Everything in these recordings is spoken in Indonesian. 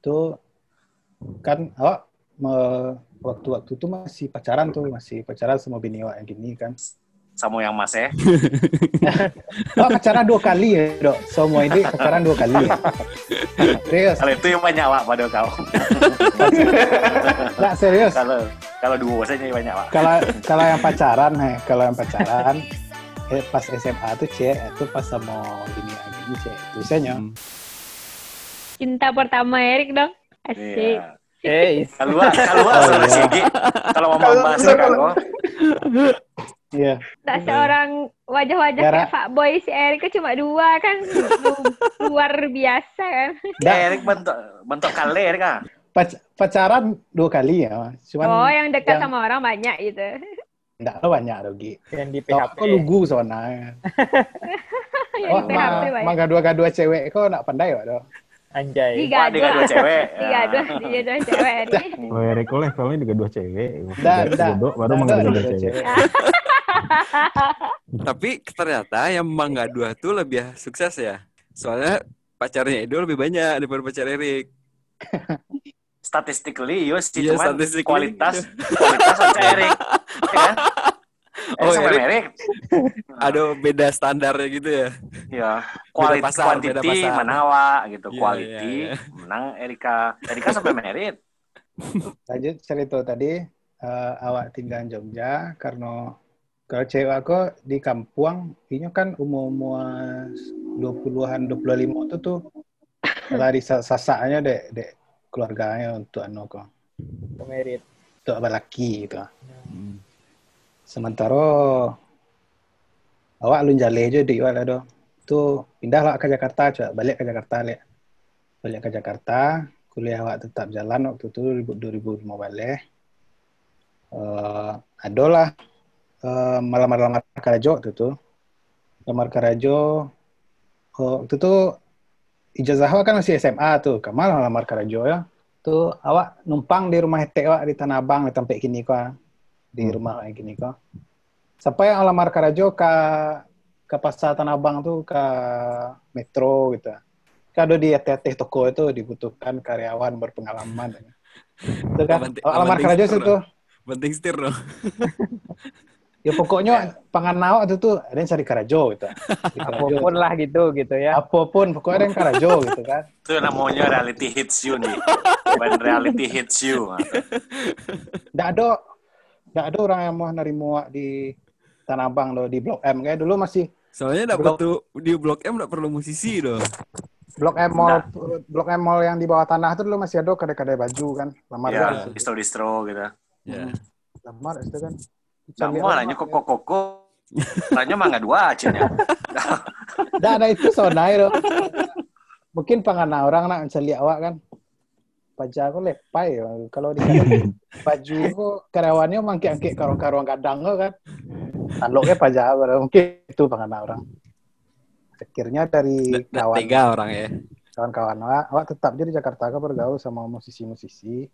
Tuh kan awak me- waktu-waktu itu masih pacaran tuh, masih pacaran sama bini awak yang gini kan. Sama yang mas ya. Awak pacaran dua kali ya, dok. Semua ini pacaran dua kali ya. Serius, Kalau itu yang banyak Wak pada kau. nggak serius. Kalau kalau dua saja yang banyak Wak. Kalau kalau yang pacaran, eh, kalau yang pacaran, eh, pas SMA tuh cek, itu pas sama bini yang gini cek. Itu saya Hmm. Cinta pertama Erik dong. Asik. Iya. Eh, Kalau kalau Oh, iya. segi. Kalau mau Kalau- membahas kalau- kalau Iya. Tak seorang wajah-wajah kayak fuckboy si Erik kan cuma dua kan. Lu- Luar biasa kan. Nggak, Erik bentuk bentuk kale Erik ah. pac- pacaran dua kali ya. Cuman oh, yang dekat yang- sama orang banyak gitu. nggak ada banyak rugi. yang di Kau PHP. kau lugu soalnya. yang Oh, di PHP ma, banyak. mangga-dua-dua cewek kau nak pandai wak Anjay. Tiga dia dua cewek. Tiga dua, tiga dua cewek nih. Kalau Erik levelnya juga dua cewek. Dah, dah. baru dua cewek. Tapi ternyata yang Mangga Dua tuh lebih sukses ya. Soalnya pacarnya Edo lebih banyak daripada pacar Erik. Statistically, yo sih Iya, cuman kualitas kualitas sama Erik. Ya kan? Oh, Oh, sama Erik. Erik. Ada beda standarnya gitu ya. Ya, quality pasar, quantity pasar. Wak gitu. Iya, Quality iya, iya. menang Erika. Erika sampai merit. Lanjut cerita tadi eh, awak tinggal Jogja karena kalau cewek aku di kampung ini kan umur-umur 20-an 25 itu tuh lari sa- sasaknya dek dek keluarganya untuk anu kok Merit. untuk laki gitu. Hmm. Sementara awak lu jale aja di awak do. Tu pindah lah ke Jakarta, coba balik ke Jakarta lihat. Balik ke Jakarta, kuliah awak tetap jalan waktu itu 2005 balik. Uh, adalah uh, malam-malam Karajo waktu itu. Lamar Karajo oh, waktu itu ijazah awak kan masih SMA tuh. Kamal lamar Karajo ya. Tuh awak numpang di rumah hetek awak di Tanah Abang di tempat kini kok di Hmm. rumah kayak gini kok. Sampai yang lamar Karajo ke ke pasar Tanah Abang tuh ke metro gitu. Kalau di teteh toko itu dibutuhkan karyawan berpengalaman. Itu kan Laman- lamar laman Karajo situ. Penting setir dong. Ya pokoknya pangan itu tuh ada yang cari Karajo gitu. Apa pun lah gitu gitu ya. Apa pun pokoknya ada yang Karajo gitu kan. Itu namanya reality hits you nih. Bukan reality hits you. Nggak ada nggak ada orang yang mau nerima wak di Tanah Abang loh di Blok M kayak dulu masih Soalnya dapat tuh di Blok M nggak perlu musisi dong. Blok M Mall Blok M Mall yang di bawah tanah itu dulu masih ada kedai-kedai baju kan. Lamar Ya, distro-distro gitu. Ya. Lamar itu kan. Nggak mau lah, kok koko Tanya mah nggak dua acinya. Nggak ada itu sonai loh. Mungkin pangana orang nak mencari awak kan. Pajak aku lepai. Kalau di baju aku karyawannya mangkik-angkik karung-karung kadang kok kan. Tanduknya pajak aku. Mungkin itu pangana orang. Akhirnya dari kawan tega orang ya. kawan-kawan awak, awak tetap jadi Jakarta kan bergaul sama musisi-musisi.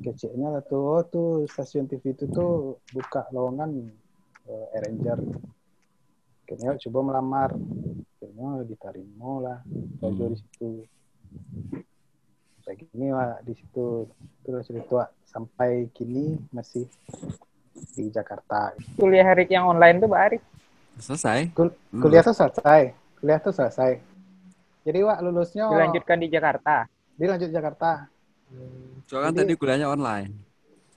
Kecilnya tuh, oh tuh stasiun TV itu tuh buka lowongan eh, arranger. Akhirnya coba melamar. Akhirnya diterima lah. Baju Hmm. di situ. Kayak gini Wak, di situ. Terus itu Wak, sampai kini masih di Jakarta. Kuliah Erik yang online tuh Pak Arik. Selesai. Kul- Hmm. kuliah tuh selesai. Kuliah tuh selesai. Jadi Wak lulusnya Dilanjutkan di Jakarta. dilanjut Jakarta. Soalnya kan Jadi- tadi kuliahnya online.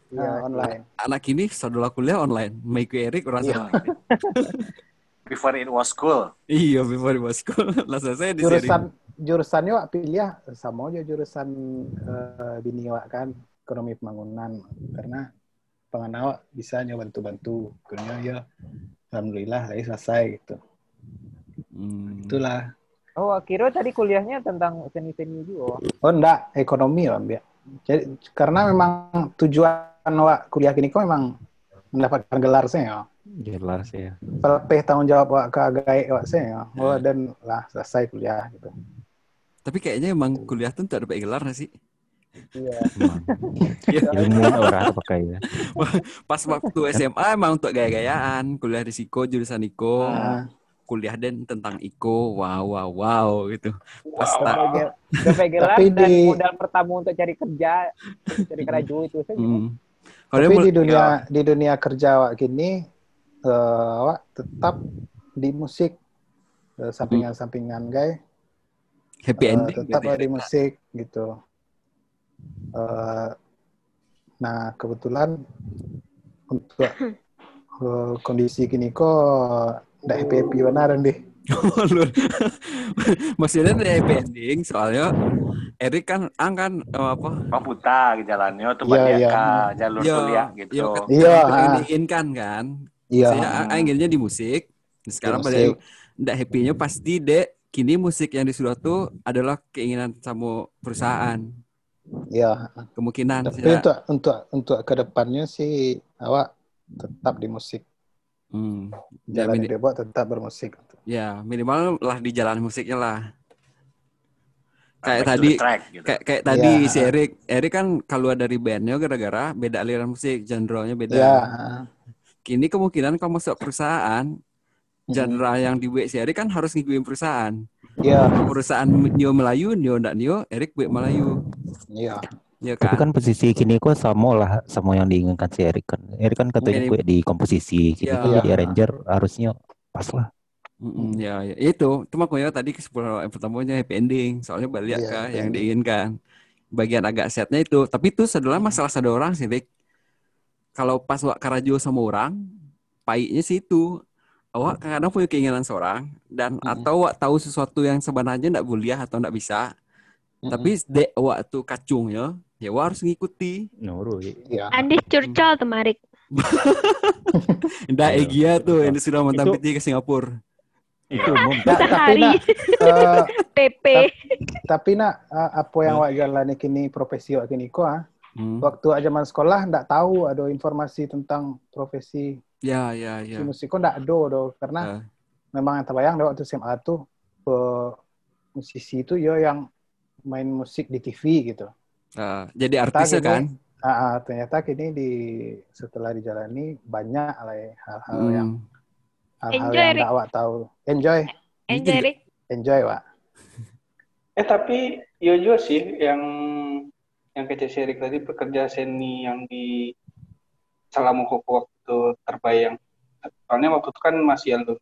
Ya, online. Anak ini saudara kuliah online. Maiku Erik orang Iya. Before it was cool. Iya, before it was school. Lah selesai di jurusan jurusannya wak pilih ya sama aja jurusan eh, bini wak kan. Ekonomi pembangunan. Karena pengen awak bisa nyoba bantu-bantu. Akhirnya ya alhamdulillah saya selesai gitu. Hmm. itulah. Oh, kira tadi kuliahnya tentang seni-seni juga. oh enggak. Ekonomi ya Mbak. jadi karena memang tujuan wak kuliah kini kok memang mendapatkan gelar saya ya Jelas ya. pelepih tanggung jawab wak ke agai wak saya ya oh dan lah selesai kuliah gitu Tapi kayaknya emang kuliah tuh tak dapat gelar nggak sih? iya Emang. Iya. Ilmu orang apa pakai ya. Pas waktu SMA emang untuk gaya-gayaan, kuliah di Siko jurusan Iko. Ah, kuliah dan tentang Iko, wow wow wow gitu. Pas Wow. tak- gapai gelar Tapi dan di- modal pertama untuk cari kerja, cari kerja itu saja. Hmm. Tapi di dunia di dunia kerja awak gini eh, awak tetap di musik eh, sampingan-sampingan guys happy Eh, ending tetap ada di ya. musik gitu. Eh, nah kebetulan untuk eh, kondisi gini kok tidak happy happy benar deh. Lur. Maksudnya dari happy ending soalnya Erik kan ang kan eh, apa? Ke jalannya tuh Iya, banyak iya. ke jalur Iya, kuliah gitu. Iya, kan, Iya, yang ah. diinginkan kan. Iya. Saya akhirnya di musik. Sekarang Di pada ndak happy-nya pasti dek kini musik yang disuruh tuh adalah keinginan sama perusahaan. Iya. Kemungkinan Tapi ya. untuk untuk untuk ke depannya sih awak tetap di musik. Hmm. Ya, Jalan Depok tetap bermusik. ya, minimal lah di jalan musiknya lah. Kayak tadi track, gitu. kayak kayak tadi Iya. si Erik, Erik kan keluar dari bandnya gara-gara beda aliran musik, genre-nya beda. Iya. Kini kemungkinan kalau masuk perusahaan, genre yang di si Erik kan harus ngikutin perusahaan. Iya. Perusahaan Nio Melayu, Nio ndak Nio, Erik buat Melayu. Iya. Ya Tapi kan? kan posisi kini kok sama lah sama yang diinginkan si Erik kan. Erik kan katanya gue di komposisi, kini Iya. kok jadi arranger harusnya pas lah. Mm-mm, ya, ya, itu. Itu makanya tadi kesimpulan yang pertamanya happy ending. Soalnya balik Iya, ke yang diinginkan. Bagian agak setnya itu. Tapi itu adalah masalah satu orang sih, Rick. Kalau pas wak karajo sama orang, pahitnya sih itu. Awak kadang punya keinginan seorang dan Mm. atau awak tahu sesuatu yang sebenarnya ndak boleh atau ndak bisa. Tapi dek awak tuh kacungnya, ya awak harus ngikuti. Nurut. Iya. Andis curcol tuh Marik. Ndak Egia tuh yang sudah mantan Itu- PT ke Singapura. Itu umum. Nah, tapi nak PP. tapi nak apa yang awak jalani kini profesi awak kini kok ah? Hmm. Waktu zaman sekolah ndak tahu ada informasi tentang profesi Ya, ya, si ya. musik kok ndak ada do karena Ya. memang yang terbayang do waktu SMA tuh eh, musisi itu ya yang main musik di TV gitu. Ah, jadi gini, kan? Ah, ah, ternyata kini di setelah dijalani banyak ya, hal-hal yang Hmm. hal-hal Enjoy, yang awak tahu. Enjoy, Enjoy, Rick. enjoy, Wak. Eh tapi yo juga sih yang yang kece Serik tadi pekerja seni yang di Salamukoko waktu terbayang. Soalnya waktu itu kan masih alur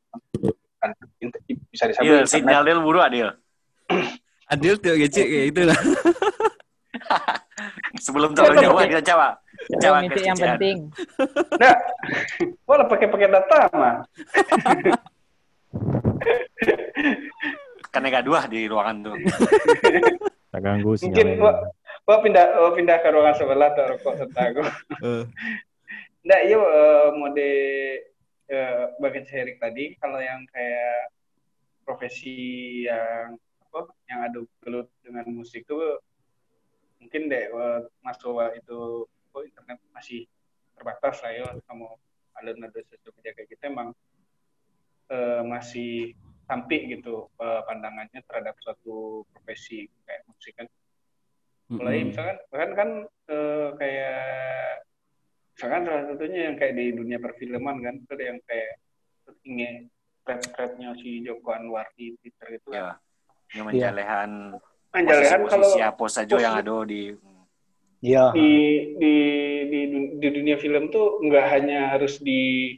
kan bisa disebut Iya, internet. sinyal dia buru adil. Adil tuh kecil kayak gitu lah. Sebelum terlalu jauh kita coba. Coba Yang yang penting. Nah, boleh pakai pakai data mah. Kan nggak dua di ruangan tuh. Tak ganggu Mungkin sinyalnya. Wak, Wak pindah Wak pindah ke ruangan sebelah tuh rokok. Eh, Nah, iya eh, mode eh, bagian Serik tadi kalau yang kayak profesi yang apa yang ada gelut dengan musik tuh mungkin deh eh, wah, itu oh, internet masih terbatas lah ya kamu sosial kerja kayak gitu emang eh, masih sampai gitu eh, pandangannya terhadap suatu profesi kayak musik kan mulai mm-mm. misalkan bahkan kan eh, kayak misalkan salah satunya yang kayak di dunia perfilman kan itu ada yang kayak ingin thread-threadnya si Joko Anwar di Twitter itu kan. Ya. Yang menjalehan Anjalehan kalau posisi apa saja yang ada di Iya. di, di di di dunia film tuh nggak hanya harus di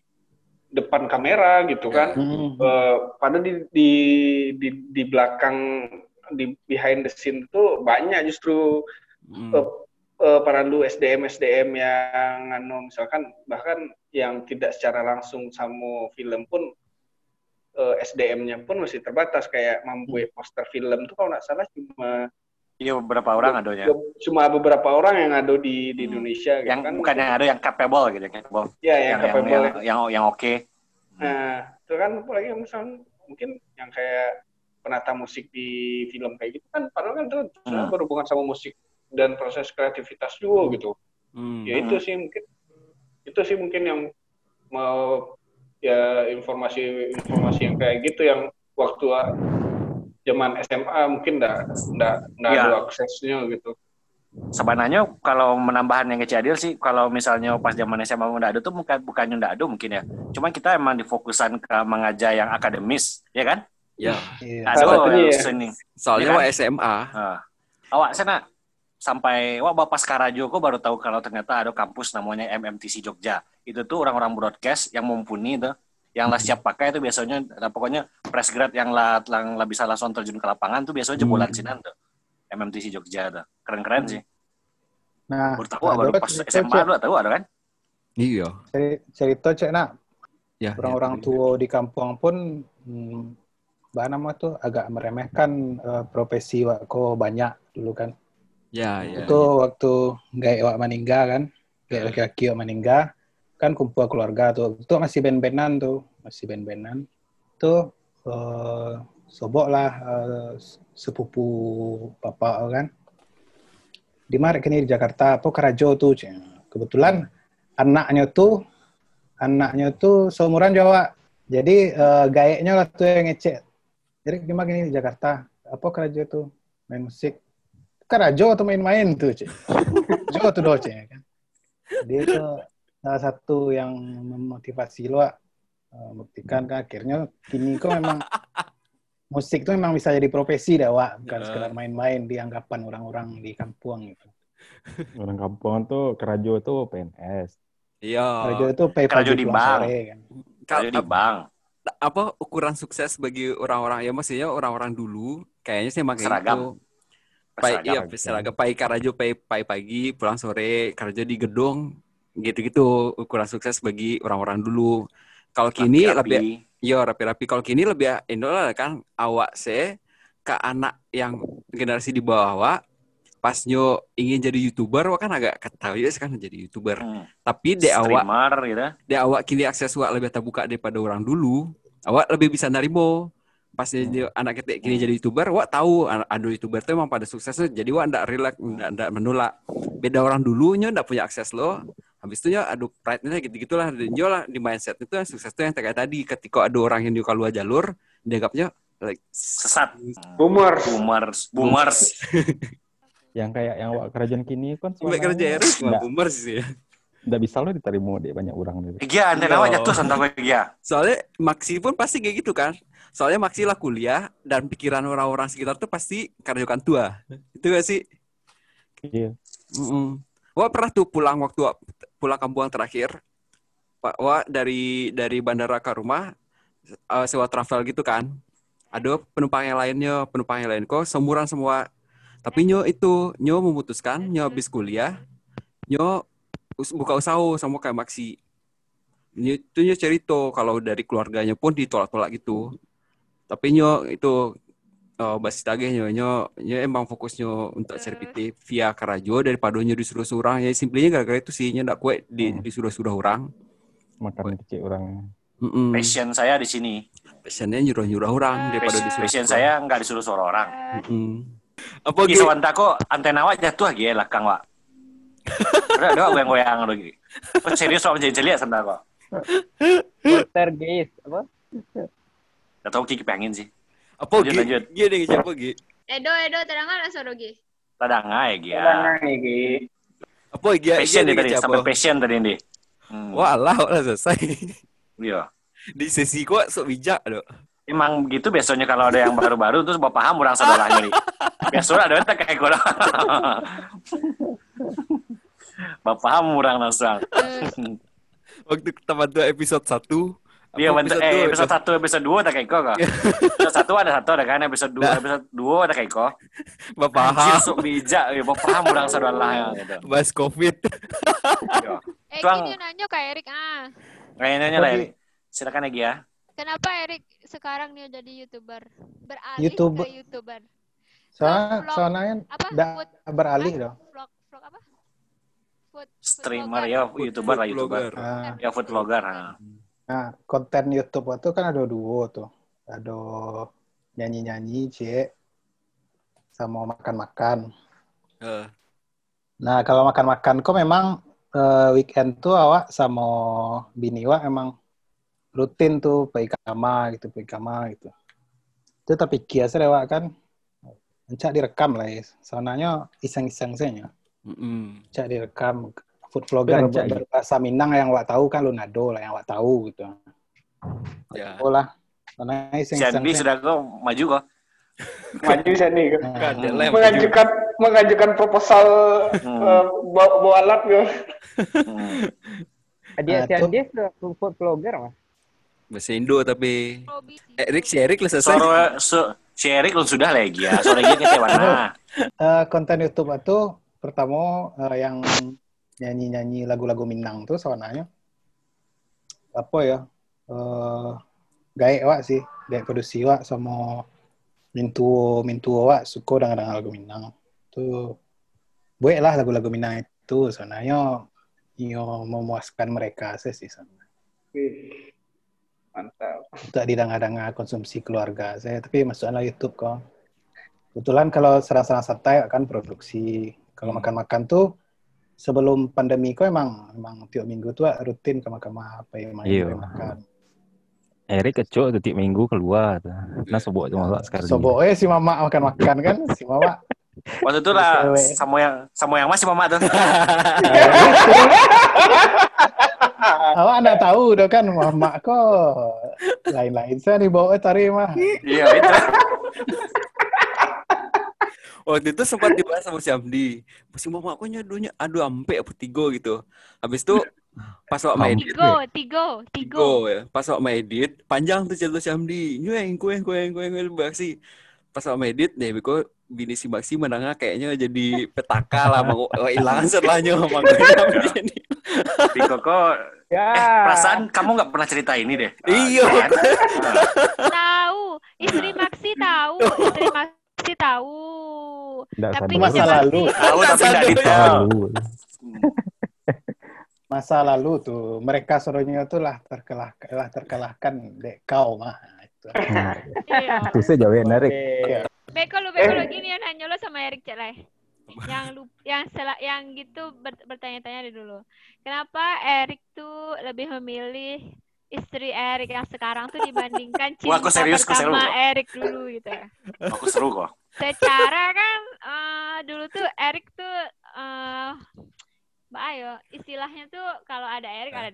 depan kamera gitu kan. Mm. Eh, pada di, di di di belakang di behind the scene tuh banyak justru Mm. eh, eh, perandu SDM SDM yang anu misalkan bahkan yang tidak secara langsung sama film pun eh, SDM-nya pun masih terbatas kayak membuat poster film tuh kalau nggak salah cuma Iya beberapa orang adanya. cuma beberapa orang yang ada di di Hmm. Indonesia gitu Yang kan bukan yang ada yang capable gitu, capable. ya yang, Yang yang capable yang yang, yang oke. Nah, itu kan apalagi yang misalnya mungkin yang kayak penata musik di film kayak gitu kan padahal kan itu Hmm. berhubungan sama musik dan proses kreativitas juga gitu. Mm. Ya itu sih mungkin itu sih mungkin yang mau ya informasi-informasi yang kayak gitu yang waktu zaman SMA mungkin enggak enggak enggak Iya. ada aksesnya gitu. sebenarnya kalau menambahan yang kecil adil sih kalau misalnya pas zaman SMA nggak ada tuh bukan bukannya nggak ada mungkin ya cuma kita emang difokusan ke mengajar yang akademis ya kan Ya, Iya. ada satunya ya. seni soalnya Iya kan? SMA. Ah. awak sana sampai wah bapak Skarajo kok baru tahu kalau ternyata ada kampus namanya MMTC Jogja itu tuh orang-orang broadcast yang mumpuni tuh yang lah siap pakai itu biasanya nah, pokoknya press grad yang lah, yang lah bisa langsung terjun ke lapangan tuh biasanya jebolan sinan tuh MMTC Jogja tuh keren-keren sih Nah, baru tahu baru ada pas cerita, SMA Cek. lu tahu ada kan Iya. Ceri- cerita cek nak Ya. orang-orang ya. tua di kampung pun hmm, bah nama tuh agak meremehkan eh, profesi wak ko banyak dulu kan Ya, ya. itu waktu gaya wak meninggal kan gaya laki-laki wak meninggal kan kumpul keluarga tuh. Itu masih band-bandan tuh masih band-bandan. Tuh eh, sobok lah eh, sepupu bapak kan. Di mana kini di Jakarta apa Karajo tuh kebetulan anaknya tuh anaknya tuh seumuran Jawa. Jadi eh, gayanya lah tuh yang ngecek. Jadi gimana gini di Jakarta apa Karajo tuh main musik Karajo atau main-main tuh cek Jo tuh doce kan dia itu salah satu yang memotivasi lo. Eh, buktikan kan akhirnya kini kok memang musik tuh memang bisa jadi profesi dah Wak. bukan Ya. sekedar main-main di anggapan orang-orang di kampung gitu. Orang kampung tuh kerajo tuh PNS. Iya. Karajo itu pay Karajo pagi di bank. sore kan. kalau di bank apa ukuran sukses bagi orang-orang ya maksudnya orang-orang dulu kayaknya sih Seragam. gitu. Pai, iya, seragam pai karajo pai pai pagi pulang sore kerja di gedung gitu-gitu ukuran sukses bagi orang-orang dulu. Kalau kini lebih Yo rapi-rapi. Kalau kini lebih ini lah kan awak se ke anak yang generasi di bawah awak pas nyo ingin jadi youtuber wak kan agak ketahui ya kan jadi youtuber. Hmm. Tapi de awak gitu de awak kini akses wak lebih terbuka daripada orang dulu. Awak lebih bisa narimo. Pas dia anak kita kini jadi youtuber, wak tahu ada youtuber tuh emang pada sukses tuh. Jadi wak ndak relax, ndak, ndak menolak. Beda orang dulu nyo ndak punya akses lo. Habis itu ya aduh pride-nya gitu-gitu lah. Dan lah di mindset itu yang sukses tuh yang kayak tadi. Ketika ada orang yang di keluar jalur, dianggapnya like, sesat Boomer. boomers boomers Yang kayak yang wak kerajaan kini kan Sampai kerja nggak, boomer sih ya. nggak bisa lo diterima di banyak orang gitu. Iya, antena awak jatuh santai iya. Soalnya Maxi pun pasti kayak gitu kan. Soalnya Maxi lah kuliah dan pikiran orang-orang sekitar tuh pasti karyokan tua. Itu gak sih? Iya. Mm-mm. Wah pernah tuh pulang waktu Wak pulang kampung terakhir. Wak dari dari bandara ke rumah eh, sewa travel gitu kan. Ada penumpang yang lainnya, penumpang yang lain kok seumuran semua. Tapi nyo itu nyo memutuskan nyo habis kuliah nyo buka usaha sama kayak Maxi. Nyo, itu nyo cerita kalau dari keluarganya pun ditolak-tolak gitu. Tapi nyo itu Oh, basis tagih nyo, nyo, nyo emang fokusnya untuk CRPT via Karajo daripada nyo disuruh orang. Ya simplinya gara-gara itu sih nyo ndak kuat di, Hmm. disuruh-suruh orang. Makan kecil orang. Mm-mm. passion saya di sini Passionnya nyuruh-nyuruh orang daripada passion, disuruh passion saya nggak disuruh suruh orang Mm-mm. Apa di Gi? sawanta kok antena awak jatuh lagi ya kang wak ada ada goyang-goyang lagi oh, serius soal jadi celia sebentar kok Poltergeist apa? Gak tahu kiki pengen sih Apa Lanjut, Gi? lanjut. Gi ada siapa Gi? Edo, Edo, terdengar nggak suara Gi? ladang aja ya Kadang iki. Apa Gi? Gi passion ada nih tadi sampai passion tadi nih hmm. Wah lah, udah selesai. iya Di sesi kok sok bijak dok. Emang gitu biasanya kalau ada yang baru-baru terus bapak paham orang saudaranya nih. Biasanya ada yang kayak gue. bapak paham orang langsung. Waktu teman dua episode 1 Iya, bentar, eh, episode satu, episode dua ada kayak kok. Episode satu ada satu ada kan, episode dua, Nah. episode dua ada kayak kok. Bapak Anjir, sok bijak, ya, bapak paham orang saudaranya gitu. bahas covid. Iya. Eh, Tuang. gini nanya Kak Erik, ah. Kayaknya lah, Eri. silakan lagi ya. Kenapa Erik sekarang nih jadi YouTuber? Beralih YouTuber. ke YouTuber. Soalnya, Vlog- soalnya kan Apa? nggak Food, beralih dong. vlog, vlog apa? Food, food Streamer vlogger. ya, youtuber lah, youtuber. Vlogger. Ya, food vlogger. nah. Nah, konten YouTube itu kan ada dua tuh. Ada nyanyi-nyanyi, cie, sama makan-makan. Eh, Nah, kalau makan-makan kok memang eh, weekend tuh awak sama bini wak emang rutin tuh pergi kama gitu, pergi kama gitu. Itu tapi kias lewat kan. Encak direkam lah ya. Soalnya iseng-iseng saja. Mm-mm. cak direkam food vlogger Beranjak ber- berbahasa Minang yang awak tahu kan Lunado lah yang awak tahu gitu. Ya. Oh lah. Karena Si Andi sudah kok maju kok. Maju nih. Kan, dia. Mengajukan mengajukan proposal Hmm. eh, bawa, bawa alat gitu. Hmm. Dia Nah, tuh. Andes food vlogger mas. Bahasa Indo tapi. Erik si Erik lah selesai. Soro so, si Erik lu sudah lagi ya. Sore lagi ke mana? Eh, konten YouTube itu pertama eh, yang nyanyi-nyanyi lagu-lagu Minang tuh soalnya apa ya? Eh gaek wak sih, gaek produksi wak sama mintu mintu wak suka dengan dengan lagu Minang. Tuh buat lah lagu-lagu Minang itu soalnya yo memuaskan mereka sih sih. Wih, Mantap. Untuk didanga-danga konsumsi keluarga saya, tapi masuklah YouTube kok. Kebetulan kalau serang-serang santai akan produksi. Kalau Hmm. makan-makan tuh sebelum pandemi kok emang emang tiap minggu tuh rutin ke makan apa yang main Iya. makan. Erik kecok tiap minggu keluar. Nah sobok cuma sekarang. Sobok eh si mama makan-makan kan, si mama Waktu itu lah sama yang sama yang masih mama tuh. awak anak tahu udah kan mama kok lain-lain saya nih bawa tari mah. Iya itu. Waktu itu sempat dibahas sama si Amdi. Si mama aku nyadunya adu ampe apa tiga gitu. Habis itu pas waktu main edit, Tigo, tigo, tigo. tiga ya. Pas waktu main edit, panjang tuh cerita si Amdi. Nyueng, kueng, kueng, kueng, kueng, baksi. Pas waktu main edit, nih, biko bini si Baksi menengah kayaknya jadi petaka lah, mau oh, hilang setelahnya sama ini. Biko kok Ya. eh perasaan kamu nggak pernah cerita ini deh. Iya. kan? Tahu, istri Maxi tahu, istri Maxi tahu. Nggak Tapi. Masa lalu. Tahu tapi nggak detail. Lalu. Masa lalu tuh mereka suruhnya tuh lah terkalahkan lah terkalahkan dek kau mah. Itu. Iya. itu saya jawabin Erik. Beko lu, beko lu gini ya nanya lo sama Erik Celai. Yang lu, yang sela, yang gitu ber- bertanya-tanya deh dulu. Kenapa Erik tuh lebih memilih istri Erik yang sekarang tuh dibandingkan cinta Wah, aku serius, aku pertama serius. Erik dulu gitu ya? Aku seru kok. Secara kan eh, dulu tuh Erik tuh eh Mbak Ayo, istilahnya tuh kalau ada Erik ada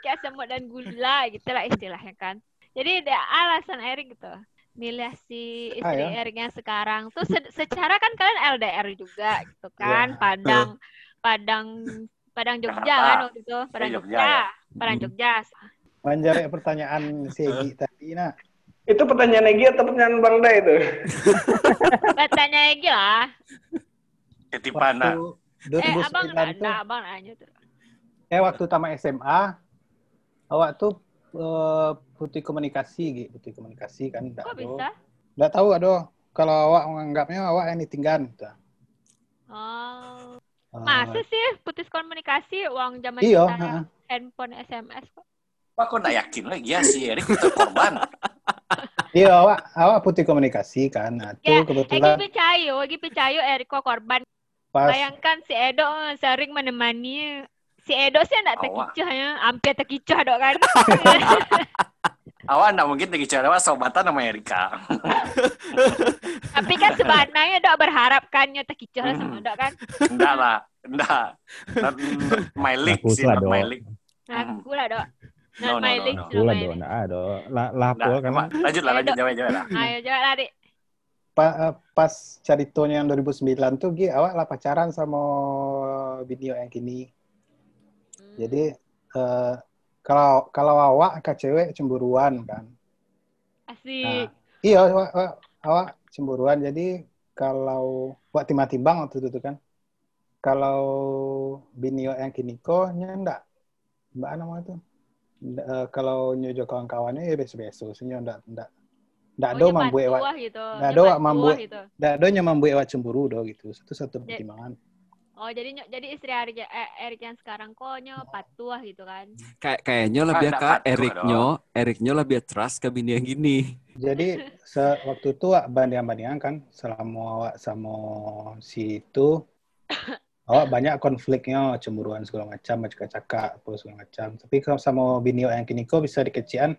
kayak semut dan gula gitu lah istilahnya kan. Jadi ada alasan Erik gitu. Milih si istri Ah, ya. Erik yang sekarang tuh se- secara kan kalian LDR juga gitu kan. Iya. Padang Padang Padang Jogja Jakarta. kan waktu itu. Padang Jogja, Jogja. ya. Padang Hmm. Jogja. Menjawab pertanyaan si Egi tadi nah. Itu pertanyaan Egi atau pertanyaan Bang Da itu? Bertanya lagi lah. Ketipan. Waktu Eh, abang 2009 nggak, tuh, abang nanya tuh. eh waktu tamat SMA, awak tuh eh, putih komunikasi gitu, putih komunikasi kan. Kok bisa? Nggak tahu ada. Kalau awak menganggapnya awak yang ditinggal. Gitu. Oh. Masa sih putus komunikasi uang zaman Iya, kita handphone SMS kok. Wah, aku nggak yakin lagi ya si Erik itu korban. Iya, awak awak putih komunikasi kan. Nah, Ya, Egi kebetulan percaya, Egi percaya Eriko korban. pas Bayangkan si Edo eh, sering menemani si Edo sih enggak Awak. terkicah ya, hampir terkicah dok kan. Awak nggak mungkin lagi cara sobatan sama Erika. Tapi kan sebenarnya dok berharapkannya terkicah lah sama Hmm. dok kan. Enggak lah, enggak. Not, my league Aku sih, lah, not Dok. my league. Ngaku lah dok. No, Not no, my league, not Aku lah my dong, league. nggak ada. La- Lapor Enggak, kan. Lanjut lah, lanjut, jawab, jawab lah. Ayo jawab lah Dik. pa- eh, pas caritonya yang 2009 tuh Gi, awak lah pacaran sama video yang kini. Hmm. Jadi eh, kalau kalau awak ke cewek cemburuan kan. Asik. Iya, awak, awak, cemburuan. Jadi kalau buat timbang-timbang waktu itu kan. Kalau binio yang kini kok ndak mbak nama itu. Ndak, eh, kalau nyojo kawan-kawannya ya biasa-biasa. Sebenarnya ndak ndak ndak Oh, membuat awak patuah gitu. Wak membuat- tuah gitu. ndak yang membuat awak cemburu do gitu. Itu satu Ya. Oh jadi jadi istri Erik, eh, Erik yang sekarang kok nyo patuah gitu kan. Kayak kayaknya lebih ke Eriknya, Eriknya lebih trust ke bini yang gini. Jadi se- waktu itu awak banding-bandingan kan selama awak sama si itu awak banyak konfliknya cemburuan segala macam cakap-cakap apa segala macam. Tapi kalau sama bini awak yang kini kok bisa dikecian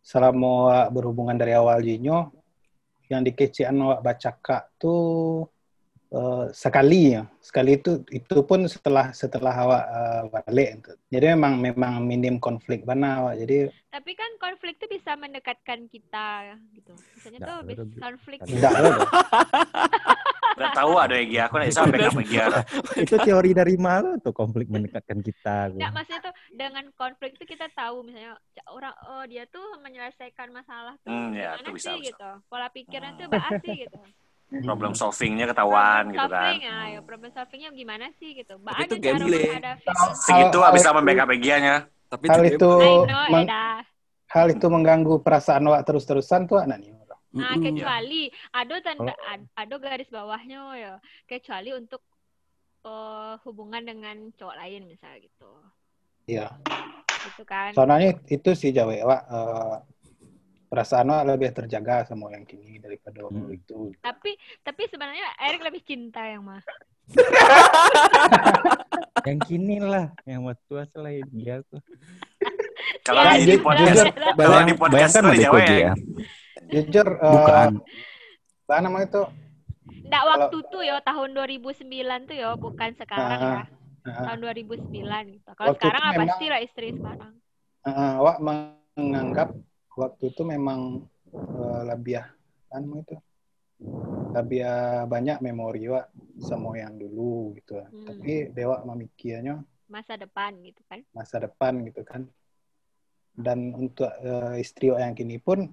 selama awak berhubungan dari awal jinyo yang dikecian awak baca kak tuh eh, sekali ya sekali itu itu pun setelah setelah awak eh, balik itu. jadi memang memang minim konflik mana awak jadi Tapi kan konflik itu bisa mendekatkan kita gitu. Misalnya Nggak, tuh konflik tidak Udah tahu ada Egi aku nih sampai Egi ada. itu teori dari mana tuh konflik mendekatkan kita Enggak, maksudnya tuh dengan konflik itu kita tahu misalnya orang oh dia tuh menyelesaikan masalah tuh Hmm, ya, gimana tuh bisa, sih bisa. gitu. Pola pikirnya tuh bahas sih gitu. Problem solvingnya ketahuan Problem gitu kan. solving, ah, ya, problem solvingnya gimana sih gitu. Ada itu gambling. Segitu hal bisa itu- membackup Egi-nya. Tapi hal itu know, meng- hal itu mengganggu perasaan awak terus-terusan tuh anak nih Nah, kecuali ada tanda ad- ada garis bawahnya ya. Kecuali untuk eh, hubungan dengan cowok lain misalnya gitu. iya Gitu kan. soalnya itu sih jawa awak eh, perasaan awak lebih terjaga sama yang kini daripada Hmm. itu Tapi tapi sebenarnya Erik lebih cinta yang mah. yang kini lah yang waktu tua selain dia tuh Kalau Ya, di podcast, kalau di podcast bayangkan ada Jawa Koji ya. ya. jujur eh, Bukan. apa namanya itu Nggak Kalau- waktu tuh yo tahun 2009 tuh yo bukan sekarang ya. Ah, ah. Tahun 2009 gitu. Kalau Waktu sekarang itu apa sih lah istri sekarang? Uh, awak menganggap waktu itu memang uh, lebih apa namanya itu lebih banyak memori wak sama yang dulu gitu Hmm. tapi dewa memikirnya Masa depan gitu kan. masa depan gitu kan dan untuk uh, istri wak yang kini pun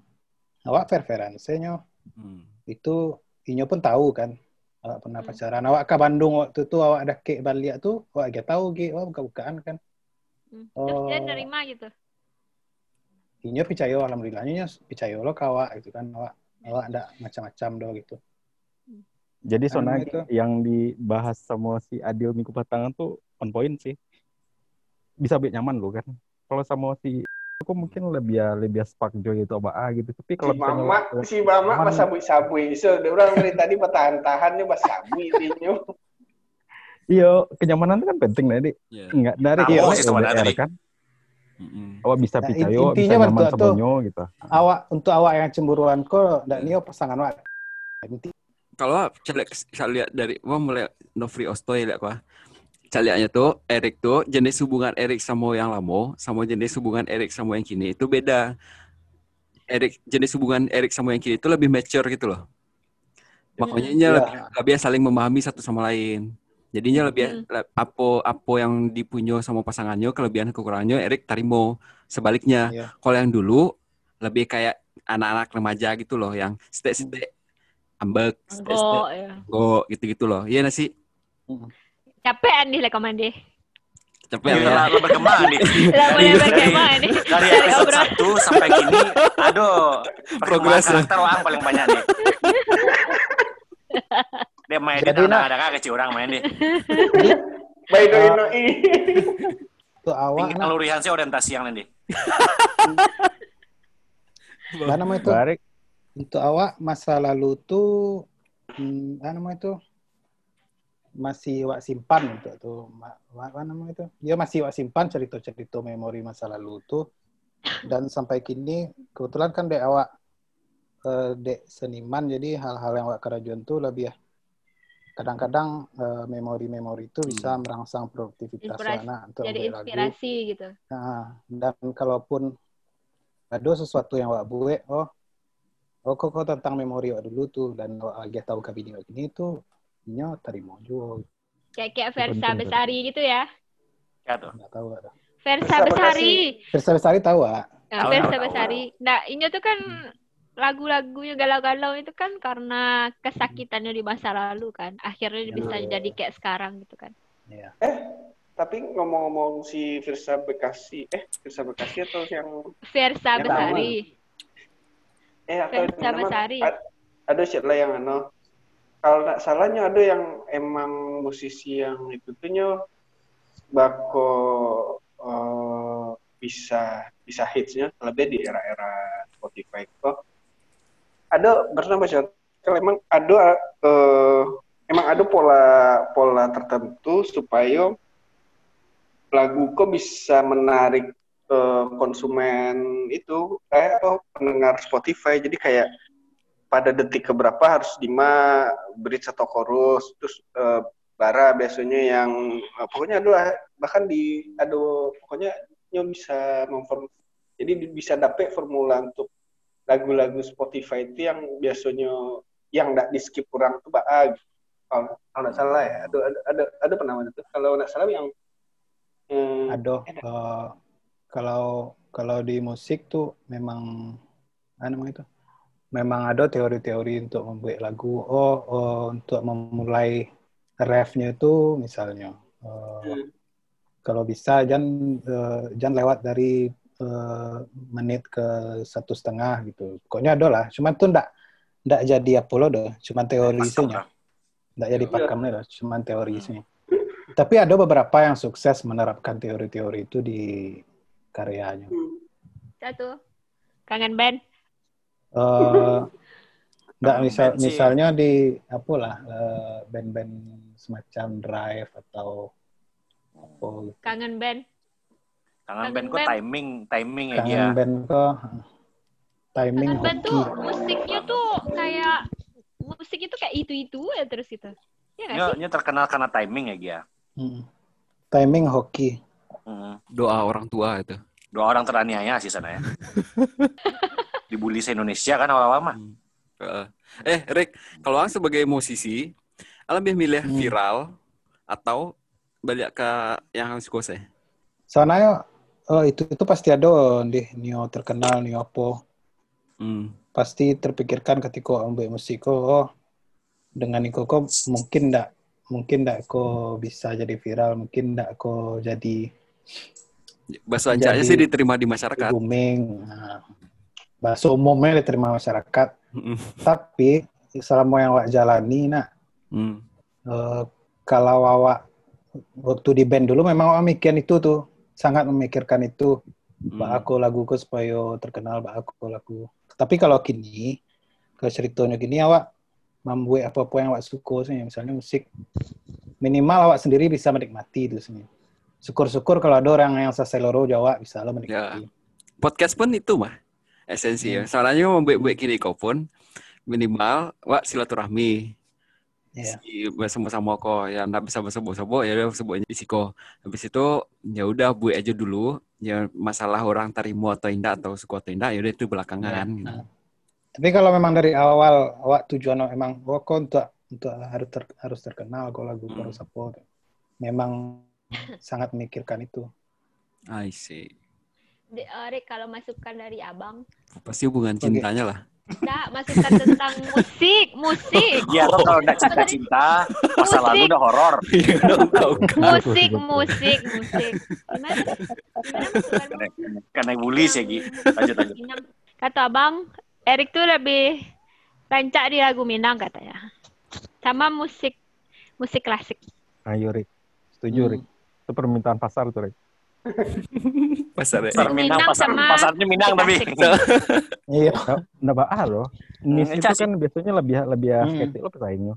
awak preferensinya Hmm. itu inyo pun tahu kan awak pernah Hmm. pacaran awak ke Bandung waktu itu awak ada kek balik tuh awak gak tahu ge awak buka-bukaan kan Hmm. Terus dia Oh. nerima gitu. Inyo percaya alhamdulillahnya percaya lo kawak gitu kan awak awak ada macam-macam do gitu jadi soalnya itu. yang dibahas sama si Adil minggu patangan tuh on point sih bisa biar nyaman lo kan kalau sama si aku mungkin lebih ya lebih spark joy itu apa ah gitu tapi kalau Si mama, waktu- si mama Aman. mas sabui-sabui. So, dia orang dari tadi bertahan-tahan nih mas sabui iya kenyamanan itu kan penting nih Dik. Ya. nggak dari tadi. kan. Awak bisa Nah, intinya bisa nyaman betul sama tuh. nyo gitu awak untuk awak yang cemburuan kok dan nio pasangan awak Inti- Kalau saya lihat, saya lihat dari wah mulai Novri Ostoy lihat. Saya lihatnya tuh Erik tuh jenis hubungan Erik sama yang lama sama jenis hubungan Erik sama yang kini itu beda. Erik jenis hubungan Erik sama yang kini itu lebih mature gitu loh. Makanya Iya. lebih, lebih saling memahami satu sama lain. Jadinya lebih le- apa apa yang dipunya sama pasangannya kelebihan kekurangannya Erik tarimo. Sebaliknya Iya. kalau yang dulu lebih kayak anak-anak remaja gitu loh yang stek-stek ambek stek-stek Enggak ya. go gitu-gitu loh. Iya nggak sih? Capek nih lah komande. Capek Ini ya. terlalu berkembang nih. Lah mulai berkembang nih. Dari episode. 1 sampai kini, aduh, Progres karakter orang paling banyak nih. Dia main di Jadi, tanah nak. ada kagak kecil orang main deh. By the no untuk awak Tinggal nah, lurihan sih orientasi yang nanti. apa namanya itu? Barik. Untuk awak masa lalu tuh hmm, apa namanya itu? Masih awak simpan untuk tuh apa namanya itu? Ya masih awak simpan cerita-cerita memori masa lalu tuh dan sampai kini kebetulan kan dek awak eh, dek seniman jadi hal-hal yang awak kerajuan tuh lebih ya kadang-kadang eh, memori-memori itu bisa merangsang produktivitas Inspirasi- anak untuk Jadi membuat lagu. inspirasi gitu. Nah, dan kalaupun ada sesuatu yang wak buat, oh, oh kok, kok tentang memori wak dulu tuh dan wak lagi tahu kabini wak ini tuh nyo terima juga Kayak kayak Versa Besari gitu ya. Ya tuh. nggak tahu ada. Versa Versa Besari. Versa Besari tahu wak. Nah, Versa. Besari. Nah, ini tuh kan lagu-lagunya galau-galau itu kan karena kesakitannya di masa lalu kan. Akhirnya Ya. bisa jadi kayak sekarang gitu kan. Iya. Tapi ngomong-ngomong si Firsa Bekasi, eh Firsa Bekasi atau yang Versa Yang Besari. eh atau Firsa yang nama- Besari. ad- ada siapa yang ano kalau nggak salahnya ada yang emang musisi yang itu tuh nyo bako eh, bisa bisa hitsnya lebih di era-era Spotify kok ada pernah baca kalau emang ada eh, emang ada pola pola tertentu supaya lagu kok bisa menarik eh, konsumen itu eh apa pendengar Spotify. Jadi kayak pada detik keberapa harus lima bridge atau chorus terus eh, bara biasanya yang eh, pokoknya ada bahkan di ada pokoknya nyo bisa memform jadi di- bisa dapet formula untuk lagu-lagu Spotify itu yang biasanya yang nggak di skip kurang tuh bah ah, gitu. kalau kalau nggak salah ya ada ada ada, ada penamanya tuh kalau nggak salah yang hmm, Ada eh, kalau kalau di musik tuh memang apa namanya itu? Memang ada teori-teori untuk membuat lagu. Oh, oh, untuk memulai refnya itu misalnya eh, hmm, kalau bisa jangan eh, jangan lewat dari eh, menit ke satu setengah gitu. Pokoknya ada lah. Cuman tuh ndak ndak jadi apa lo dah. Cuman teori isinya. Nggak jadi Iya. pakemnya dah. Cuman teori isinya. Tapi ada beberapa yang sukses menerapkan teori-teori itu di karyanya. hmm. Satu. Kangen band. Eh, nggak Kangen misal misalnya di apa lah eh, band-band semacam Drive atau apa gitu. Kangen band. Kangen Kangen band kok timing, timing ya dia. Kangen band ke timing Kangen band tuh musiknya tuh kayak musik itu kayak itu-itu ya terus gitu. Ya sih? nyo terkenal karena timing ya dia. Hmm. Timing hoki. Hmm. Doa orang tua itu. Dua orang teraniaya sih sana ya. Dibully se Indonesia kan awal-awal mah. Heeh. Eh, Rick, kalau Ang sebagai musisi, lebih milih Hmm. viral atau balik ke yang harus saya? Soalnya oh itu itu pasti ada di Nio terkenal Nio apa. Hmm. Pasti terpikirkan ketika ambil musik oh, dengan itu kok mungkin ndak mungkin ndak kok bisa jadi viral, mungkin ndak kok jadi Bahasa Jadi- sih diterima di masyarakat. booming. Nah, bahasa umumnya diterima masyarakat. Mm-mm. Tapi selama yang awak jalani, nak Hmm. eh, kalau awak waktu di band dulu memang awak mikir itu tuh, sangat memikirkan itu. Bak Hmm. aku laguku supaya terkenal, bak aku lagu. Tapi kalau kini, ke ceritanya gini awak membuat apa-apa yang awak suka misalnya musik. Minimal awak sendiri bisa menikmati itu sih. Syukur-syukur kalau ada orang yang seseloro Jawa bisa lo menikmati. Podcast pun itu mah esensi ya. Soalnya membuat-buat kau pun minimal wak silaturahmi. Iya. Si bersama-sama kok yang nggak bisa bersebo-sebo ya udah sebutnya isiko. Habis itu ya udah buat aja dulu. Ya masalah orang terima atau tidak atau suka atau tidak ya udah itu belakangan. Ya, gitu. nah. Tapi kalau memang dari awal awak tujuan awak emang oh kok untuk untuk harus ter- harus terkenal kok lagu Hmm. harus apa memang sangat memikirkan itu. I see. Di- eh, Rick, kalau masukan dari abang, Pasti hubungan Oke. cintanya lah. Nah, masukan tentang musik, musik, Iya, lo kalau nggak cinta-cinta, masa lalu Musik. udah horor. Iya kan. musik, musik, musik. Gimana? Gimana? Karena, bully sih, Gi. Lanjut, lanjut. Kata abang, Erik tuh lebih rancak di lagu Minang katanya. Sama musik, musik klasik. Ayo, Rick. Setuju, Hmm. Rick. Itu permintaan pasar tuh, Rick. Pasar ya. Pasar Minang, Minang pasar, sama pasarnya Minang tapi. Iya. Nggak bakal loh. Nis Hmm, itu kan biasanya lebih lebih Hmm. skeptik lo pesaingnya.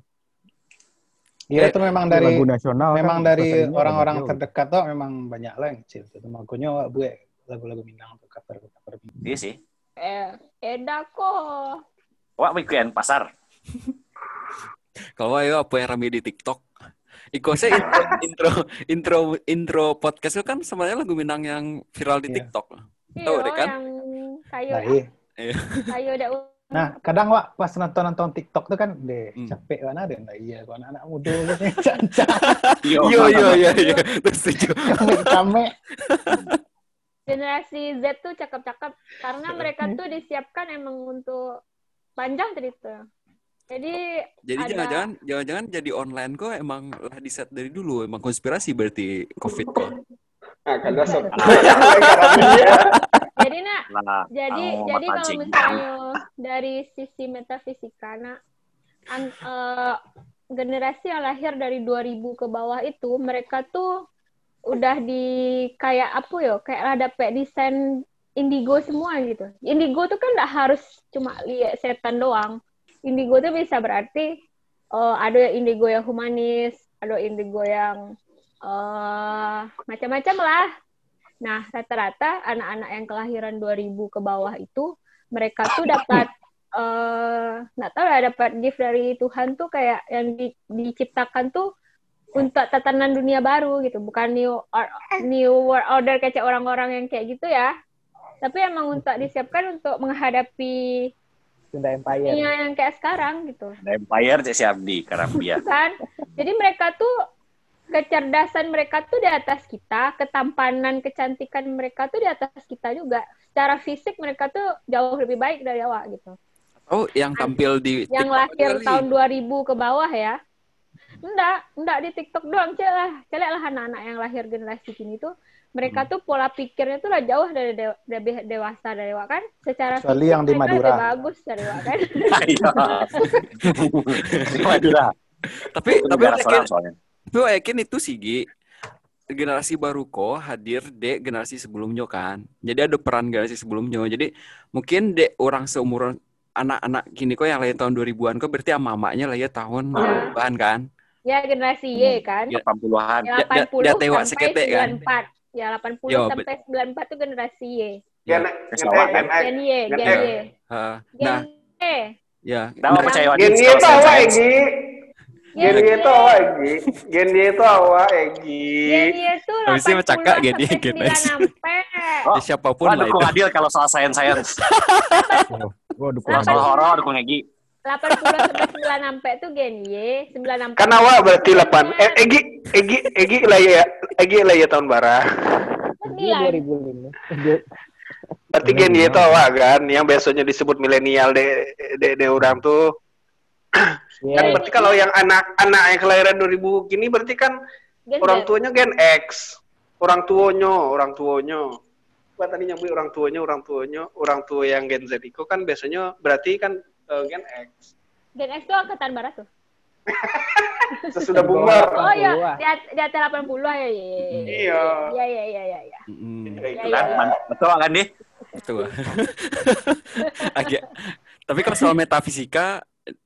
Iya Eh, itu memang dari lagu nasional memang kan dari orang-orang terdekat tuh memang banyak lah yang kecil. Itu makanya buat lagu-lagu Minang tuh cover cover. Iya sih. Eh, Eda kok. Wah, weekend pasar. Kalau ayo apa yang rame di TikTok? Iko saya intro, intro intro intro podcast itu kan sebenarnya lagu Minang yang viral di Iya. TikTok. Iya, Tahu deh kan? yang kayu, Nah, iya. kayu udah Nah, kadang wak pas nonton-nonton TikTok tuh kan deh Hmm. capek mana deh. Nah, iya, kalau anak-anak muda gitu caca Yo, Iya iya iya iya. Terus setuju. kame generasi Z tuh cakep-cakep karena mereka tuh disiapkan emang untuk panjang cerita. Jadi Jadi ada- jangan-jangan jangan-jangan jadi online kok emang lah di set dari dulu emang konspirasi berarti COVID kok. Nah, karena sok. jadi nak Nah, jadi jadi kalau misalnya dari sisi metafisika nak an- eh, generasi yang lahir dari 2000 ke bawah itu mereka tuh udah di kayak apa ya kayak ada kayak desain indigo semua gitu indigo tuh kan nggak harus cuma lihat setan doang indigo tuh bisa berarti eh, ada yang indigo yang humanis ada indigo yang eh macam-macam lah Nah, rata-rata anak-anak yang kelahiran 2000 ke bawah itu mereka tuh dapat eh nggak tahu lah dapat gift dari Tuhan tuh kayak yang di- diciptakan tuh untuk tatanan dunia baru gitu, bukan new or- new world order kayak orang-orang yang kayak gitu ya. Tapi emang untuk disiapkan untuk menghadapi Sunda Empire. dunia yang kayak sekarang gitu. Ada Empire cek si Abdi Karambia. kan jadi mereka tuh kecerdasan mereka tuh di atas kita ketampanan kecantikan mereka tuh di atas kita juga secara fisik mereka tuh jauh lebih baik dari awak gitu Oh, yang tampil di yang TikTok lahir kali. tahun 2000 ke bawah ya enggak enggak di TikTok doang cek lah cek lah anak-anak yang lahir generasi kini tuh mereka Hmm. tuh pola pikirnya tuh lah jauh dari de- lebih dewasa dari kan secara Kecuali yang di Madura. lebih bagus dari kan Ayo. Di Madura. Tapi Itu tapi negara yakin, tapi yakin itu sih Gi. Generasi baru kok hadir dek generasi sebelumnya kan. Jadi ada peran generasi sebelumnya. Jadi mungkin dek orang seumuran anak-anak kini kok yang lahir tahun 2000-an kok berarti sama mamanya lahir tahun Iya. 2000-an kan. ya generasi Y kan Ya. 80-an. Ya, Dia- dia- 80 dia tewa seketek, kan? 94. Ya 80 Yo, sampai 94 itu generasi Y. Gen, Ya. gen, Kesawat, Gen X. Gen Y, Gen. Y. Nah, Y. ya. Dah Nah, percaya Gen Y itu awak Egi. Gen Y Y. itu awak Egi. Gen Y itu awak Egi. Gen Y itu Habis ini 80 macakak Gen Y, sampai Gen X. 9 sampai. Oh, siapa pun lah dukung itu. Adil kalau soal sains-sains. Gua dukung. Kalau soal horor dukung Egi. 80 sampai 9 sampai itu Gen Y, 9 sampai. Kan awak berarti 8. Eh, Egi, Egi, Egi lah ya. Egi lah ya tahun bara. Ini 2005. Dia- Berarti Gen Y itu awak kan, yang biasanya disebut milenial de, de, de orang tuh. Iya. Kan berarti kalau yang anak-anak yang kelahiran 2000 gini berarti kan Gen orang tuanya Gen X. Orang tuanya, orang tuanya. Buat tadi nyambung orang tuanya, orang tuanya, orang tua yang Gen Z itu kan biasanya berarti kan Gen X. Gen X itu angkatan barat tuh. Sesudah boomer. Oh iya, 80-an. di, at- di atas 80 ya. Iya. Iya. Iya, iya, iya, iya. iya. Mm-mm. Ya, itu Iya, kan. iya. Man- Betul kan, Di? Itu. Agak. Tapi kalau soal metafisika,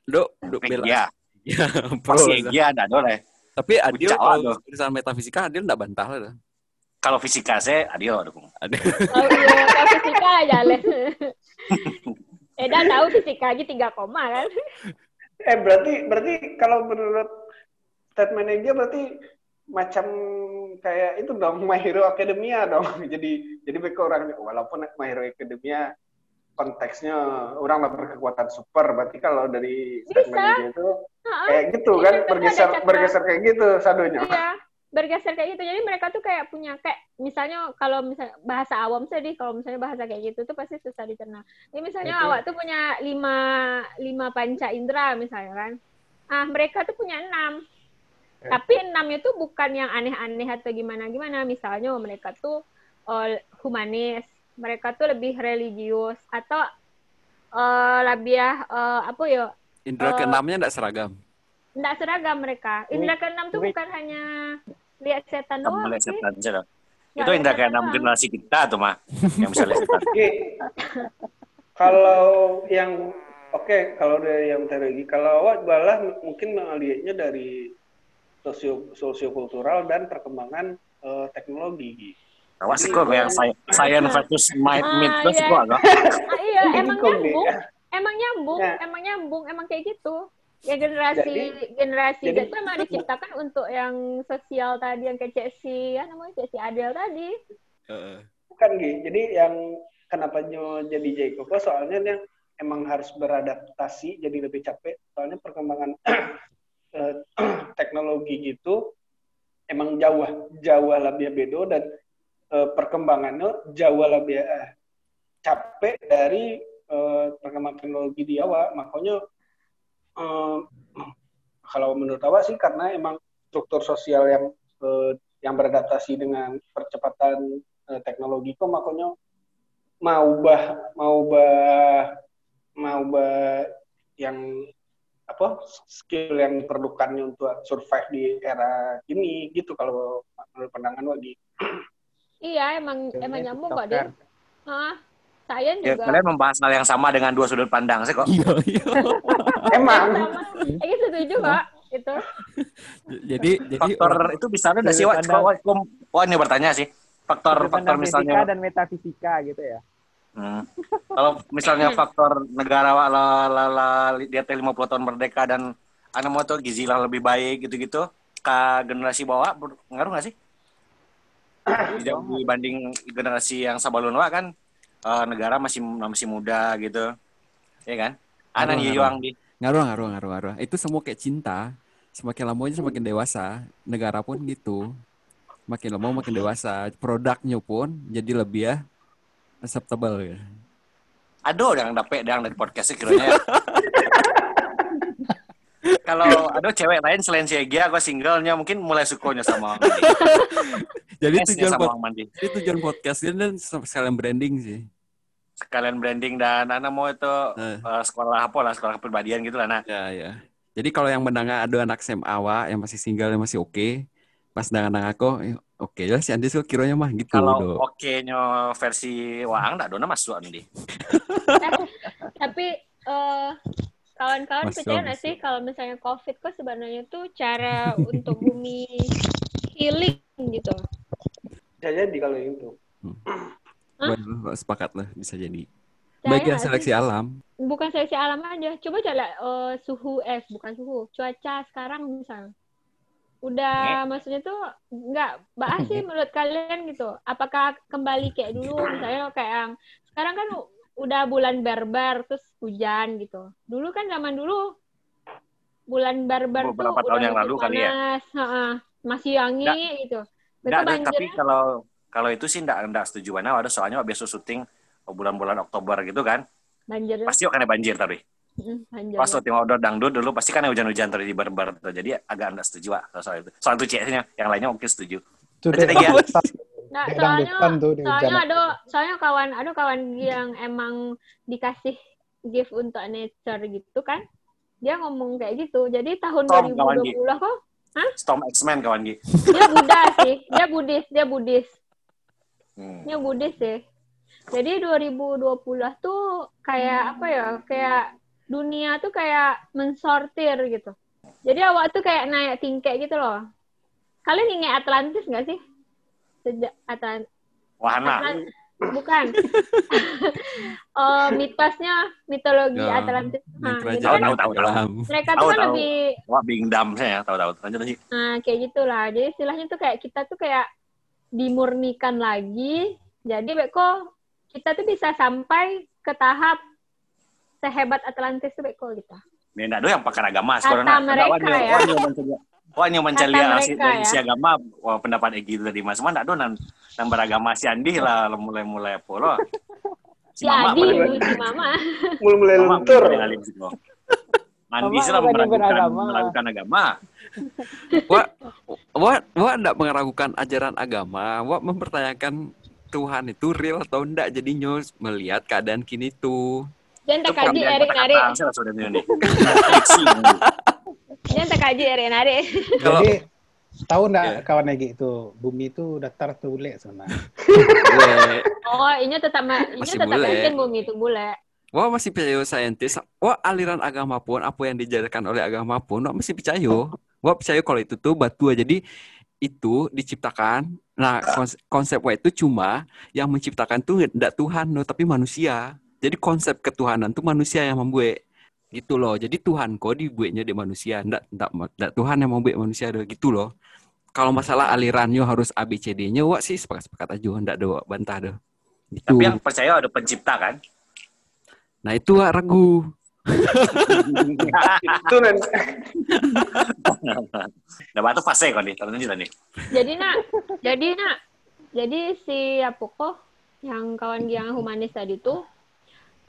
dok, dok bela. Iya. Ya. Pasti Egi ada boleh. Tapi Adil kalau urusan metafisika Adil enggak bantah lah. Kalau fisika saya Adil dukung. Adil. Oh iya, kalau fisika aja les. Eda tahu fisika aja 3 koma kan. Eh berarti berarti kalau menurut statement dia berarti macam kayak itu dong My Hero Academia dong. Jadi jadi mereka orang walaupun My Hero Academia konteksnya orang lah berkekuatan super berarti kalau dari statement Bisa. dia itu kayak gitu Iya, kan mereka bergeser bergeser kayak gitu sadonya. Iya, bergeser kayak gitu. Jadi mereka tuh kayak punya kayak misalnya kalau misalnya bahasa awam sedih kalau misalnya bahasa kayak gitu tuh pasti susah dicerna. Jadi misalnya Betul. awak tuh punya lima lima panca indera misalnya kan. Ah, mereka tuh punya enam. Ya. Tapi enamnya tuh bukan yang aneh-aneh atau gimana-gimana. Misalnya mereka tuh eh, humanis, mereka tuh lebih religius atau eh lebih eh, apa ya? Indra Eh, keenamnya enggak seragam. Enggak seragam mereka. Indra keenam tuh bukan hanya lihat setan doang sih. setan saja. Nggak Itu lihat indah kayak setan enam doang. generasi kita tuh mah yang bisa lihat setan. Kalau yang oke kalau dari yang teologi kalau awak malah mungkin melihatnya dari sosio sosiokultural dan perkembangan eh, teknologi. Gi. Awas kok yang saya science versus might Ah, myth terus iya. kok. Ah, iya, emang nyambung. ya. Emang nyambung, Ya. emang nyambung, emang kayak gitu. Ya generasi Jadi- generasi jadi- Z tuh emang diciptakan untuk yang sosial tadi yang kayak Cek si, ya namanya Cek si Adel tadi. Heeh. Bukan Gi. Jadi yang kenapa nyo jadi Jacob soalnya dia emang harus beradaptasi jadi lebih capek soalnya perkembangan eh, teknologi gitu emang jauh jauh lebih bedo dan eh, perkembangannya jauh lebih eh, capek dari eh, perkembangan teknologi di awal makanya eh, kalau menurut awak sih karena emang struktur sosial yang eh, yang beradaptasi dengan percepatan eh, teknologi kok makanya mau bah mau bah mau bah yang apa skill yang diperlukannya untuk survive di era ini gitu kalau menurut pandangan Wagi. Iya, emang emang nyambung kok dia. Hah, saya Ya, juga. kalian membahas hal yang sama dengan dua sudut pandang sih kok. Iya, iya. Emang. Eh, setuju kok. Itu. Jadi jadi Faktor orang- itu bisa ada sih, Wak? Wak, ini bertanya sih. Faktor faktor misalnya fisika dan metafisika gitu ya. Hmm. Kalau misalnya faktor negara wa- la, la, la, di atas 50 tahun merdeka dan anak mau tuh gizi lah lebih baik gitu-gitu ke generasi bawah ngaruh nggak sih? Tidak dibanding generasi yang sabalun wa kan eh, negara masih masih muda gitu. Ya kan? Anak yuang di Ngaruh, ngaruh, ngaruh, ngaruh. Itu semua kayak cinta. Semakin lamanya semakin dewasa. Negara pun gitu. Makin lama makin dewasa. Produknya pun jadi lebih ya acceptable ya. Aduh, yang dapet yang dari podcastnya kiranya. Kalau ada cewek lain selain si Egi, aku singlenya mungkin mulai sukonya sama. Jadi tujuan sama Bang Mandi. jadi tujuan podcast ini dan sekalian branding sih. Sekalian branding dan anak mau itu Eh. eh, sekolah apa lah, sekolah kepribadian gitu lah. Nah, Ya, ya. Jadi kalau yang mendengar ada anak SMA awak yang masih single yang masih oke, pas dengan aku, eh, oke lah si Andi kok kiranya mah gitu. kalau do. oke-nya versi Waang, enggak dona masuk Andi. Tapi eh, kawan-kawan percaya nggak sih kalau misalnya COVID kok sebenarnya tuh cara untuk bumi healing gitu. Bisa jadi kalau itu. Hah? Gua sepakat lah bisa jadi. Bagian seleksi sih? alam. Bukan seleksi alam aja. Coba coba eh, suhu es, bukan suhu, cuaca sekarang misal. Udah maksudnya tuh nggak bahas sih menurut kalian gitu. Apakah kembali kayak dulu misalnya kayak yang sekarang kan udah bulan barbar terus hujan gitu. Dulu kan zaman dulu bulan barbar tuh Beberapa tahun yang lalu kali ya? panas, heeh, masih wangi gitu. Enggak, ada, tapi banjirnya kalau kalau itu sih enggak enggak setuju mana ada soalnya biasa syuting bulan-bulan Oktober gitu kan. banjir Pasti akan ada banjir tapi. Banjir. Pas syuting outdoor dangdut dulu pasti kan hujan-hujan terus di barbar tuh. Jadi agak enggak setuju Wak, soal itu. Soal itu ceknya, yang lainnya mungkin setuju. Lagi ya. Nah, soalnya dangdutan tuh di soalnya ada soalnya kawan ada kawan yang emang dikasih gift untuk nature gitu kan. Dia ngomong kayak gitu. Jadi tahun Tom, kawan 2020 kok Storm X-Men kawan Gi. dia Buddha sih. Dia Buddhis, dia Buddhis. Hmm. Dia Buddhis sih. Jadi 2020 tuh kayak apa ya? Kayak dunia tuh kayak mensortir gitu. Jadi awak tuh kayak naik tingkat gitu loh. Kalian ingat Atlantis nggak sih? Sejak Atlantis Wahana. Atlan- bukan. Eh, mitosnya mitologi Ya, Atlantis. Nah, kan tahu, tahu, tahu. mereka Tahu, tuh kan tahu. lebih Wah, bingdam saya ya, tahu-tahu. Lanjut lagi. nah, kayak gitulah. Jadi istilahnya tuh kayak kita tuh kayak dimurnikan lagi. Jadi Beko kita tuh bisa sampai ke tahap sehebat Atlantis tuh Beko gitu. Ada yang pakai agama Kata sekarang. Mereka ya. Wah, Wah, mencari Kata si, mereka dari ya. si agama. Wah, pendapat Egi itu tadi. Mas, mana enggak ada nan, nan beragama si Andi lah mulai-mulai polo. Si Mama si Mama. Mulai-mulai Mama luntur. alim sih, lah meragukan, beragama. meragukan agama. Wak, wak, wak enggak meragukan ajaran agama. Wak mempertanyakan Tuhan itu real atau enggak. Jadi nyos melihat keadaan kini tuh. Jangan tak kaji pengabdian ini kaji Nari. Kalau- Jadi tahu nggak Ya. kawan Egi itu bumi itu datar tuh bulat sana. Wak, Oh, ini tetap ini Masih tetap bule. mungkin bumi itu bule. wak masih percaya saintis. Wak aliran agama pun, apa yang dijajarkan oleh agama pun, wak masih percaya. Wak percaya kalau itu tuh batu jadi itu diciptakan. Nah, kons- konsep wak itu cuma yang menciptakan tuh enggak Tuhan loh, tapi manusia. Jadi konsep ketuhanan tuh manusia yang membuat gitu loh. Jadi Tuhan kok dibuatnya di manusia, enggak, enggak, enggak Tuhan yang membuat manusia doh gitu loh. Kalau masalah alirannya harus ABCD-nya, wak sih sepakat-sepakat aja, enggak ada wak bantah doh. Gitu. Tapi yang percaya ada pencipta kan? Nah itu wak ragu. Itu nanti. Nah, batu fase kok nih. Lanjut nih. Jadi nak, jadi nak, jadi si apa kok yang kawan yang humanis tadi tuh,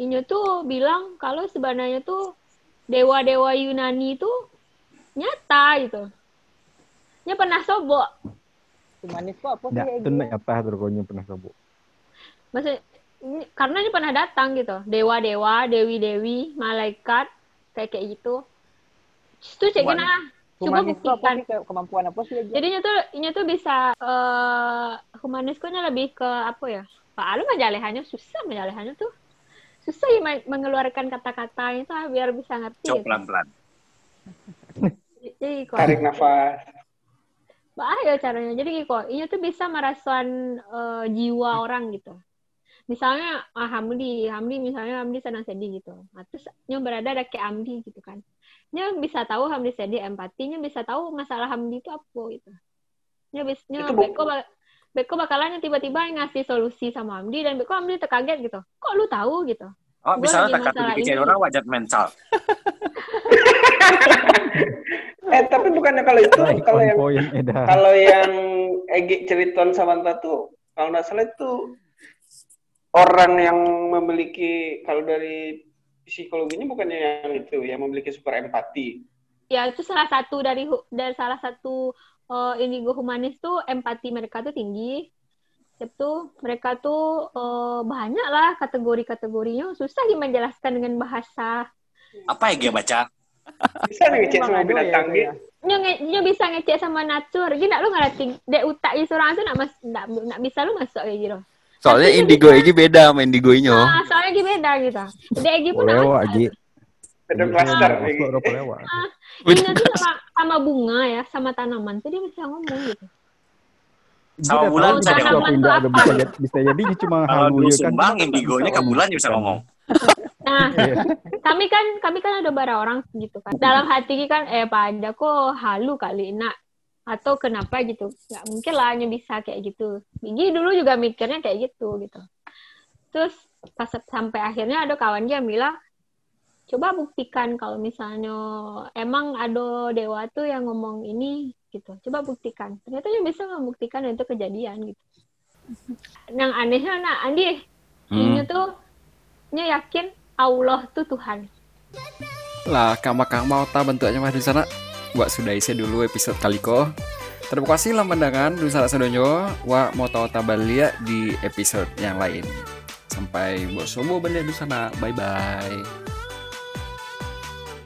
Inyo tuh bilang kalau sebenarnya tuh dewa-dewa Yunani itu nyata gitu. Nya pernah sobok. Humanis kok apa sih Ya, itu nyata terkonya pernah kabur. Maksud, ini- karena dia pernah datang gitu. Dewa-dewa, dewi-dewi, malaikat, kayak kayak gitu. Itu cek gimana? Coba apa buktikan. sih Kayak kemampuan apa sih gitu? Jadinya tuh, ini tuh bisa eh humaniskunya lebih ke apa ya? Pak Alu menjalehannya susah menjalehannya tuh. Susah ya men- mengeluarkan kata-kata itu ah, biar bisa ngerti. Coba gitu. pelan-pelan. Jadi kok Tarik nafas. bahaya caranya. Jadi kok ini tuh bisa merasukan eh, jiwa orang gitu. misalnya ah, Hamdi Hamdi misalnya Hamdi senang sedih gitu nah, terus nya berada ada kayak Hamdi gitu kan nya bisa tahu Hamdi sedih empatinya bisa tahu masalah Hamdi itu apa gitu nya bisa Itu Beko Beko bakalannya tiba-tiba ngasih solusi sama Hamdi dan Beko Hamdi terkaget gitu kok lu tahu gitu Oh, Gua misalnya tak bikin ini. orang wajat mental. Eh tapi bukannya kalau itu Like kalau yang point kalau yang Egi ceriton Samantha tuh kalau nggak salah itu orang yang memiliki kalau dari psikologinya bukannya yang itu yang memiliki super empati. ya itu salah satu dari dari salah satu uh, indigo humanis tuh empati mereka tuh tinggi itu mereka tuh eh, banyak lah kategori-kategorinya susah sih menjelaskan dengan bahasa Apa ya dia baca? Bisa nih ngecek ya, binatang gitu. ya? Nya, nge- nya bisa ngecek sama natur gini lu ngerti dek utak di seorang tuh nak mas nak, nak bisa lu masuk kayak gitu Soalnya Tapi indigo Egi beda sama indigo Inyo. ah, soalnya gitu beda gitu dek Egi pun nak Lewat udah lewat. Nya tuh sama, sama bunga ya sama tanaman tuh dia bisa ngomong gitu Sama bulan bisa dia ngomong. bisa jadi bisa jadi cuma Kalau halu ya kan. cuma indigonya ke bulan bisa ngomong. nah Iya. kami kan kami kan ada bara orang gitu kan dalam hati kan eh pada kok halu kali nak atau kenapa gitu nggak mungkin lah hanya bisa kayak gitu Bigi dulu juga mikirnya kayak gitu gitu terus pas sampai akhirnya ada kawan dia bilang coba buktikan kalau misalnya emang ada dewa tuh yang ngomong ini gitu coba buktikan ternyata dia bisa membuktikan itu kejadian gitu yang anehnya nah Andi Hmm. ini tuh nya yakin Allah tuh Tuhan Lah, kama mau tahu bentuknya mah di sana. Wak sudah isi dulu episode kali ko. Terima kasih lah pandangan di sana sedonyo. Wak mau tahu tabalia di episode yang lain. Sampai buat sobo balik di sana. Bye bye.